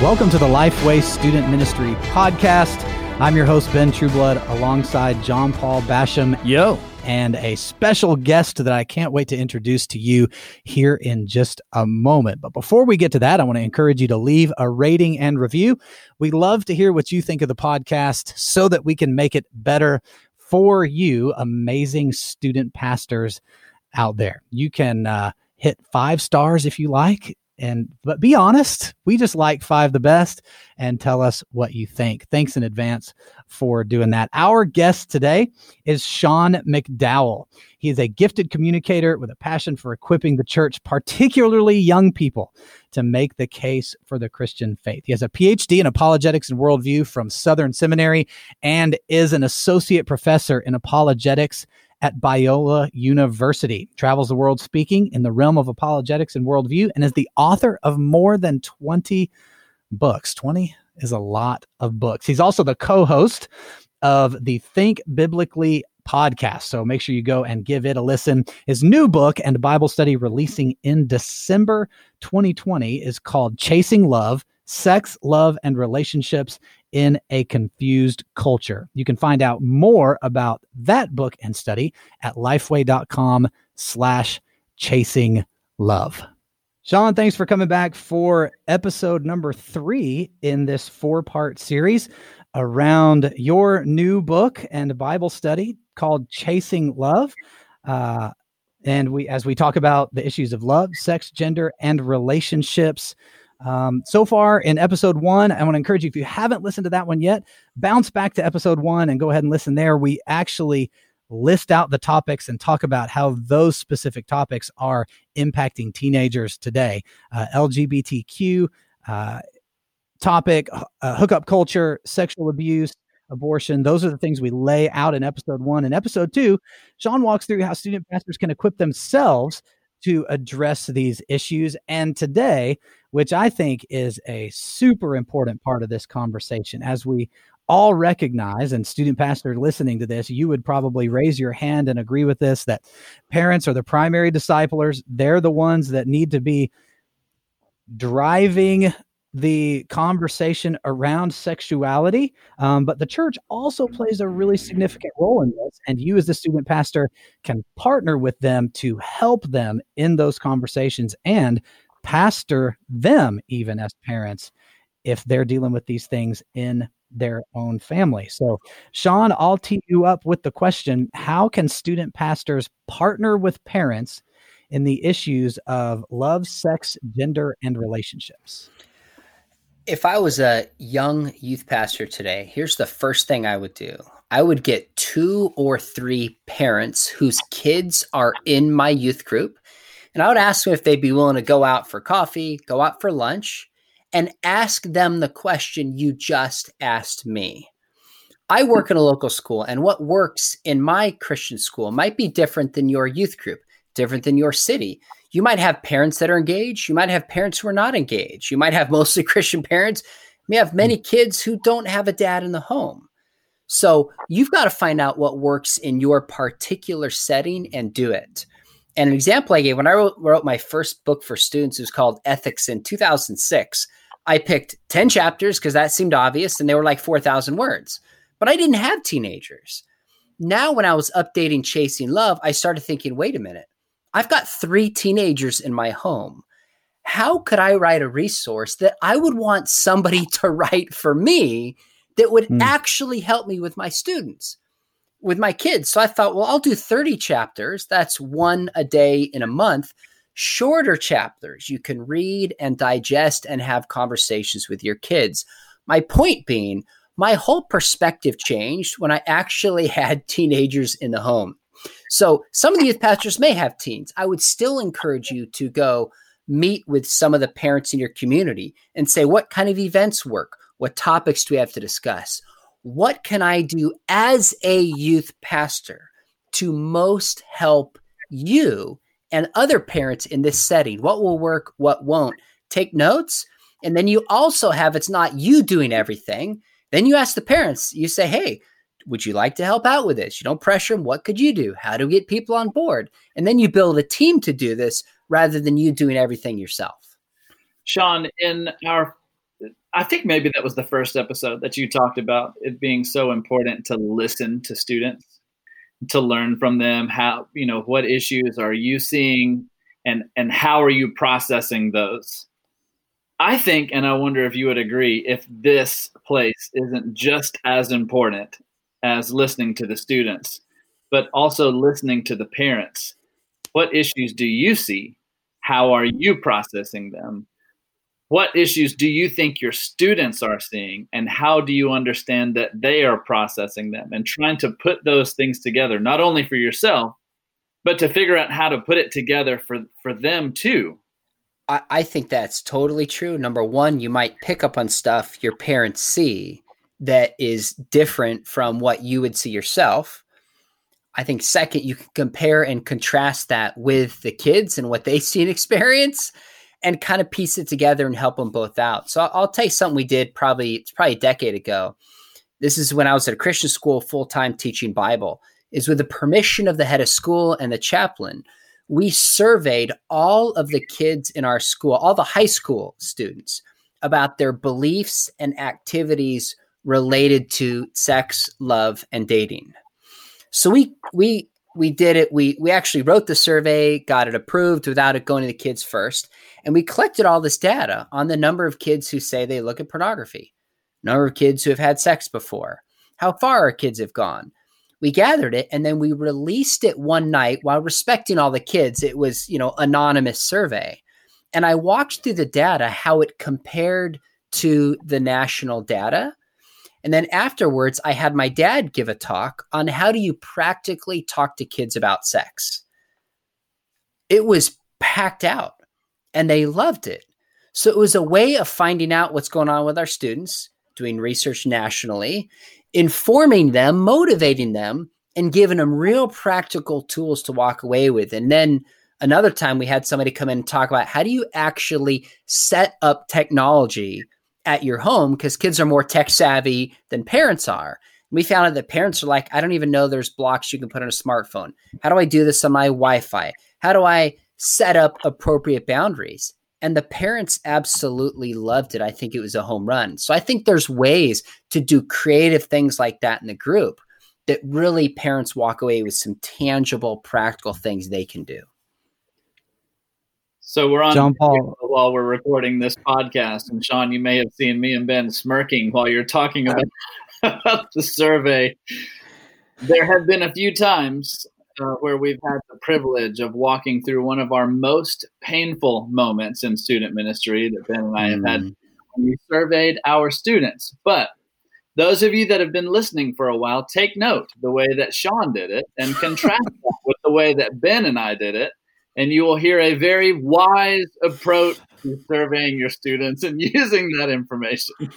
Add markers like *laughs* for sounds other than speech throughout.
Welcome to the Lifeway Student Ministry Podcast. I'm your host, Ben Trueblood, alongside John Paul Basham. Yo. And a special guest that I can't wait to introduce to you here in just a moment. But before we get to that, I want to encourage you to leave a rating and review. We love to hear what you think of the podcast so that we can make it better for you, amazing student pastors out there. You can uh, hit five stars if you like and but be honest we just like five the best and tell us what you think. Thanks in advance for doing that. Our guest today is sean mcdowell. He is a gifted communicator with a passion for equipping the church particularly young people to make the case for the christian faith. He has a phd in apologetics and worldview from southern seminary and is an associate professor in apologetics at Biola University, travels the world speaking in the realm of apologetics and worldview, and is the author of more than 20 books. 20 is a lot of books. He's also the co host of the Think Biblically podcast. So make sure you go and give it a listen. His new book and Bible study releasing in December 2020 is called Chasing Love Sex, Love, and Relationships in a confused culture. You can find out more about that book and study at lifeway.com slash chasing love. Sean, thanks for coming back for episode number three in this four part series around your new book and Bible study called Chasing Love. Uh, and we, as we talk about the issues of love, sex, gender, and relationships, um, so far in episode one, I want to encourage you if you haven't listened to that one yet, bounce back to episode one and go ahead and listen there. We actually list out the topics and talk about how those specific topics are impacting teenagers today. Uh, LGBTQ uh, topic, uh, hookup culture, sexual abuse, abortion. Those are the things we lay out in episode one. In episode two, Sean walks through how student pastors can equip themselves to address these issues. And today, which I think is a super important part of this conversation, as we all recognize, and student pastor listening to this, you would probably raise your hand and agree with this that parents are the primary disciplers. They're the ones that need to be driving the conversation around sexuality. Um, but the church also plays a really significant role in this. And you, as the student pastor, can partner with them to help them in those conversations and pastor them, even as parents, if they're dealing with these things in their own family. So, Sean, I'll tee you up with the question How can student pastors partner with parents in the issues of love, sex, gender, and relationships? If I was a young youth pastor today, here's the first thing I would do I would get two or three parents whose kids are in my youth group, and I would ask them if they'd be willing to go out for coffee, go out for lunch, and ask them the question you just asked me. I work in a local school, and what works in my Christian school might be different than your youth group, different than your city you might have parents that are engaged. You might have parents who are not engaged. You might have *laughs* mostly Christian parents. You may have many hmm. kids who don't have a dad in the home. So you've got to find out what works in your particular setting and do it. And an example I gave when I wrote, wrote my first book for students it was called Ethix in 2006. I picked 10 chapters because that seemed obvious and they were like 4,000 words. But I didn't have teenagers. Now, when I was updating Chasing Love, I started thinking, wait a minute I've got three teenagers in my home. How could I write a resource that I would want somebody *laughs* to write for me that would mm. actually help me with my students, with my kids? So I thought, well, I'll do 30 chapters. That's one a day in a month. Shorter chapters you can read and digest and have conversations with your kids. My point being, my whole perspective changed when I actually *laughs* had teenagers in the home. So some of the youth pastors may have teens. I would still encourage you to go meet with some of the parents in your community and say, what kind of events work? What topics do we have to discuss? What can I do as a youth pastor to most help you and other parents in this setting? What will work? What won't? Take notes. And then you also have it's not you doing everything. Then you ask the parents, you say, hey, would you like to help out with this? You don't pressure them. What could you do? How to get people on board? And then you build a team to do this rather than you doing everything yourself. Sean, in our I think maybe that was the first episode that you talked about it being so important to listen to students, to learn from them. How you know what issues are you seeing, and and how are you processing those? I think, and I wonder if you would agree, if this place isn't just as important as listening to the students, but also listening to the parents. What issues do you see? How are you processing them? What issues do you think your students are seeing? And how do you understand that they are processing them? And trying to put those things together, not only for yourself, but to figure out how to put it together for, for them too. I, I think that's totally true. Number one, you might pick up on stuff your parents see that is different from what you would see yourself. I think second, you can compare and contrast that with the kids and what they *laughs* see and experience and kind of piece it together and help them both out. So I'll, tell you something we did probably, it's probably a decade ago. This is when I was at a Christian school full time teaching Bible, is with the permission of the head of school and the chaplain. We surveyed all of the kids in our school, all the high school students, about their beliefs and activities related to sex, love, and dating. So we we we did it. We we actually wrote the survey, got it approved without it going to the kids first, and we collected all this data on the number of kids who say they look at pornography, number of kids who have had sex before, how far our kids have gone. We gathered it and then we released it one night while respecting all the kids. It was, you know, anonymous survey. And I walked through the data how it compared to the national data and then afterwards, I had my dad give a talk on how do you practically talk to kids about sex. It was packed out and they loved it. So it was a way of finding out what's going on with our students, doing research nationally, informing them, motivating them, and giving them real practical tools to walk away with. And then another time we had somebody come in and talk about how do you actually set up technology at your home because kids are more tech savvy than parents are. We found out that parents are like, I don't even know there's blocks you can put on a smartphone. How do I do this on my Wi Fi? How do I set up appropriate boundaries? And the parents absolutely loved it. I think it was a home run. So I think there's ways to do creative things like that in the group that really parents walk away with some tangible, practical things they can do. So we're on John Paul. while we're recording this podcast, and Sean, you may have seen me and Ben smirking while you're talking about, *laughs* about the survey. There have been a few times uh, where we've had the privilege of walking through one of our most painful moments in student ministry that Ben and I have had mm. when we surveyed our students. But those of you that have been listening for a while, take note the way that Sean did it and contrast *laughs* that with the way that Ben and I did it and you will hear a very wise approach to surveying your students and *laughs* using that information. *laughs*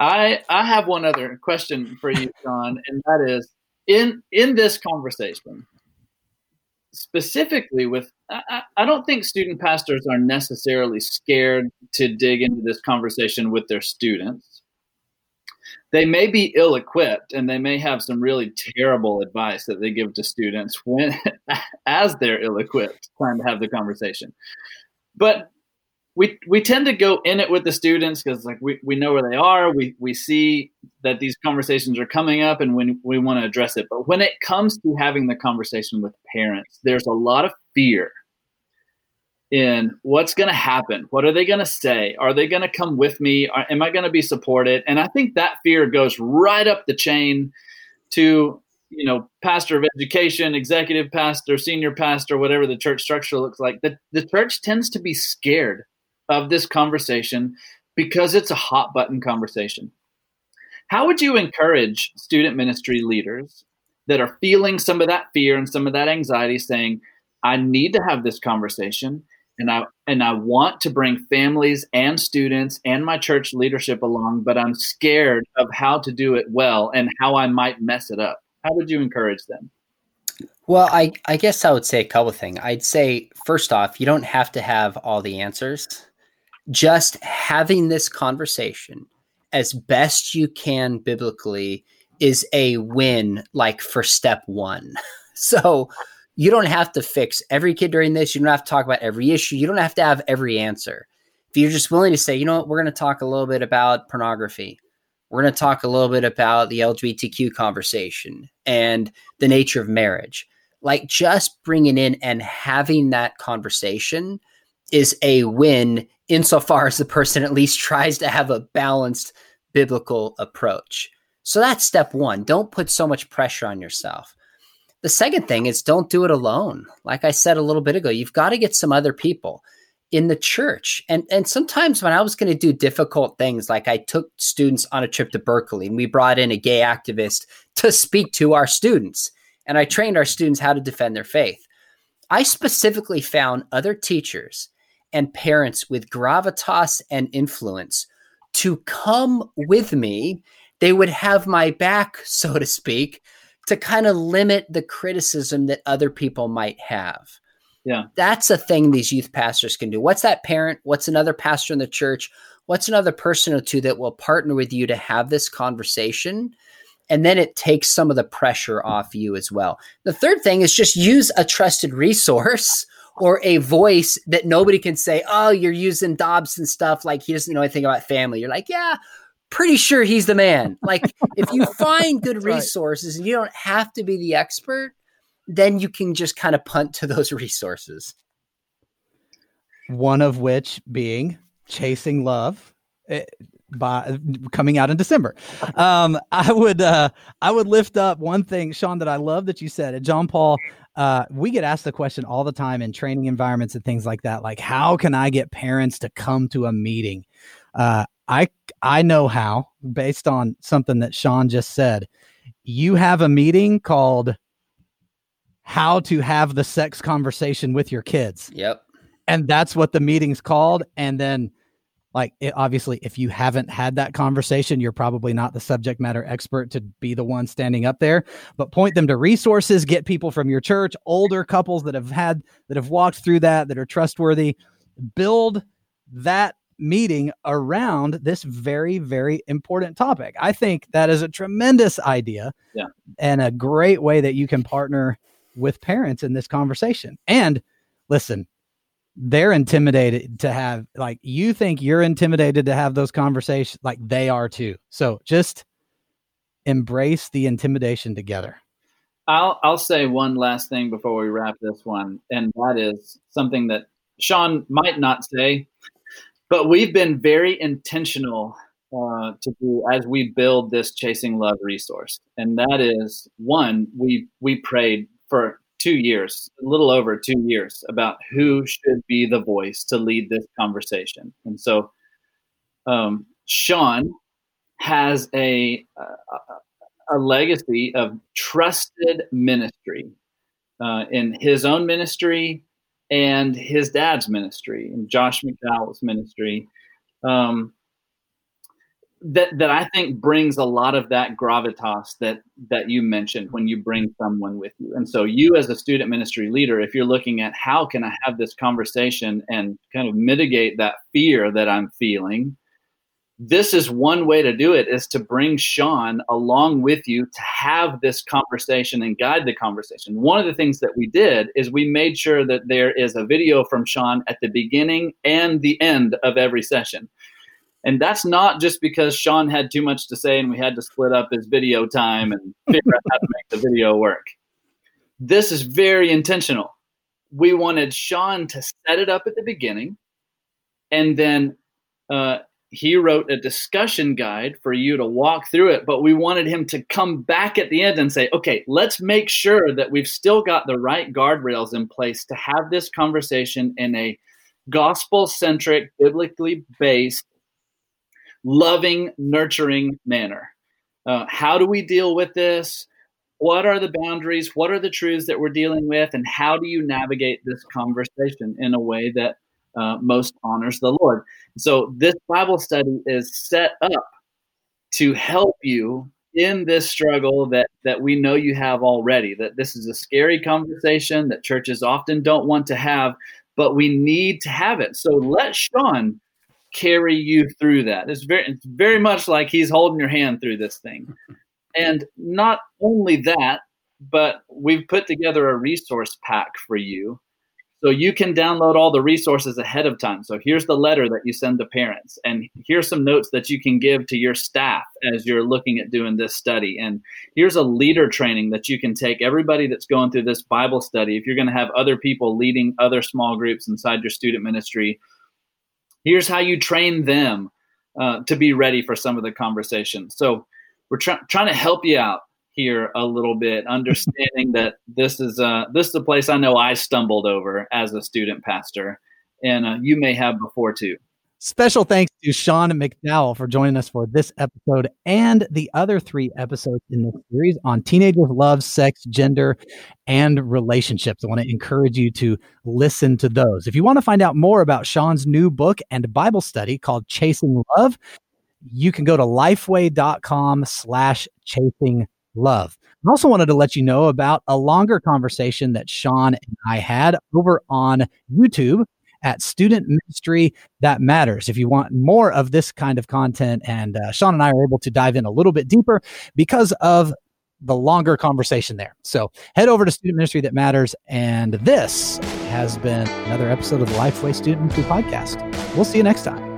I I have one other question for you, John, and that is in in this conversation, specifically with I, I don't think student pastors are necessarily scared to dig into this conversation with their students they may be ill equipped and they may have some really terrible advice that they give to students when *laughs* as they're ill equipped trying to have the conversation. But we we tend to go in it with the students because like we, we know where they are. We we see that these conversations are coming up and when we want to address it. But when it comes to having the conversation with parents there's a lot of fear in what's going to happen. What are they going to say? Are they going to come with me? Are, am I going to be supported? And I think that fear goes right up the chain to you know pastor of education, executive pastor, senior pastor, whatever the church structure looks like. The the church tends to be scared of this conversation because it's a hot button conversation. How would you encourage student ministry leaders that are feeling some of that fear and some of that anxiety saying, I need to have this conversation and I and I want to bring families and students and my church leadership along, but I'm scared of how to do it well and how I might mess it up. How would you encourage them? Well, I, I guess I would say a couple things. I'd say first off, you don't have to have all the answers. Just having this conversation as best you can biblically is a win, like for step one. *laughs* So you don't have to fix every kid during this. You don't have to talk about every issue. You don't have to have every answer. if you're just willing to say, you know what, we're going to talk a little bit about pornography. We're going to talk a little bit about the LGBTQ conversation and the nature of marriage. Like just bringing in and having that conversation is a win insofar as the person at least tries to have a balanced biblical approach. So that's step one. Don't put so much pressure on yourself. The second thing is don't do it alone. Like I said a little bit ago, you've got to get some other people in the church. And and sometimes when I was going to do difficult things, like I took students on a trip to Berkeley and we brought in a gay activist to speak to our students. And I trained our students how to defend their faith. I specifically found other teachers and parents with gravitas and influence to come with me. They would have my back, *laughs* so to speak, to kind of limit the criticism that other people might have. Yeah. That's a thing these youth pastors can do. What's that parent? What's another pastor in the church? What's another person or two that will partner with you to have this conversation? And then it takes some of the pressure off you as well. The third thing is just use a trusted resource *laughs* or a voice that nobody can say, oh, you're using Dobson stuff like he doesn't know anything about family. You're like, yeah, pretty sure he's the man. *laughs* Like if you find good resources and you don't have to be the expert, then you can just kind of punt to those *laughs* resources. One of which being Chasing Love. Eh, by coming out in December. Um, I would uh, I would lift up one thing, Sean, that I love that you said. John Paul, uh, we get asked the question all the time in training environments and things like that, like how can I get parents to come to a meeting? Uh, I I know how based on something that Sean just said. You have a meeting called how to have the sex conversation with your kids. Yep. And that's what the meeting's called. And then, like, it, obviously, if you haven't had that conversation, you're probably not the subject matter expert to be the one standing up there. But point them to resources, get people from your church, older couples that have had, that have walked through that, that are trustworthy. Build that meeting around this very, very important topic. I think that is a tremendous idea yeah. and a great way that you can partner with parents in this conversation. And listen, they're intimidated to have like you think you're intimidated to have those conversations like they are too. So just embrace the intimidation together. I'll I'll say one last thing before we wrap this one, and that is something that Sean might not say, but we've been very intentional uh, to do as we build this chasing love resource, and that is one we we prayed for two years, a little over two years, about who should be the voice to lead this conversation. And so, um, Sean has a, a, a legacy of trusted ministry uh, in his own ministry and his dad's ministry and Josh McDowell's ministry. Um, that that I think brings a lot of that gravitas that that you mentioned when you bring someone with you. And so you as a student ministry leader, if you're looking at how can I have this conversation and kind of mitigate that fear that I'm feeling, this is one way to do it is to bring Sean along with you to have this conversation and guide the conversation. One of the things that we did is we made sure that there is a video from Sean at the beginning and the end of every session and that's not just because Sean had too much to say and we had to split up his video time and *laughs* figure out how to make the video work. This is very intentional. We wanted Sean to set it up at the beginning, and then uh, he wrote a discussion guide for you to walk through it. But we wanted him to come back at the end and say, okay, let's make sure that we've still got the right guardrails in place to have this conversation in a gospel centric, biblically based loving, nurturing manner. Uh, how do we deal with this? What are the boundaries? What are the truths that we're dealing with? And how do you navigate this conversation in a way that uh, most honors the Lord? So, this Bible study is set up to help you in this struggle that that we know you have already that this is a scary conversation that churches often don't want to have but we need to have it so let sean carry you through that. It's very, it's very much like he's holding your hand through this thing. And not only that, but we've put together a resource pack for you So you can download all the resources ahead of time. So here's the letter that you send to parents, and here's some notes that you can give to your staff as you're looking at doing this study. And here's a leader training that you can take everybody that's going through this Bible study. If you're going to have other people leading other small groups inside your student ministry, here's how you train them uh, to be ready for some of the conversations. So we're try- trying to help you out here a little bit, understanding *laughs* that this is uh, this is a place I know I stumbled over as a student pastor, and uh, you may have before too. Special thanks to Sean McDowell for joining us for this episode and the other three episodes in this series on teenagers' love, sex, gender, and relationships. I want to encourage you to listen to those. If you want to find out more about Sean's new book and Bible study called Chasing Love, you can go to lifeway.com slash chasing love. I also wanted to let you know about a longer conversation that Sean and I had over on YouTube at Student Ministry That Matters. If you want more of this kind of content, and uh, Sean and I are able to dive in a little bit deeper because of the longer conversation there. So head over to Student Ministry That Matters. And this has been another episode of the Lifeway Student Ministry Podcast. We'll see you next time.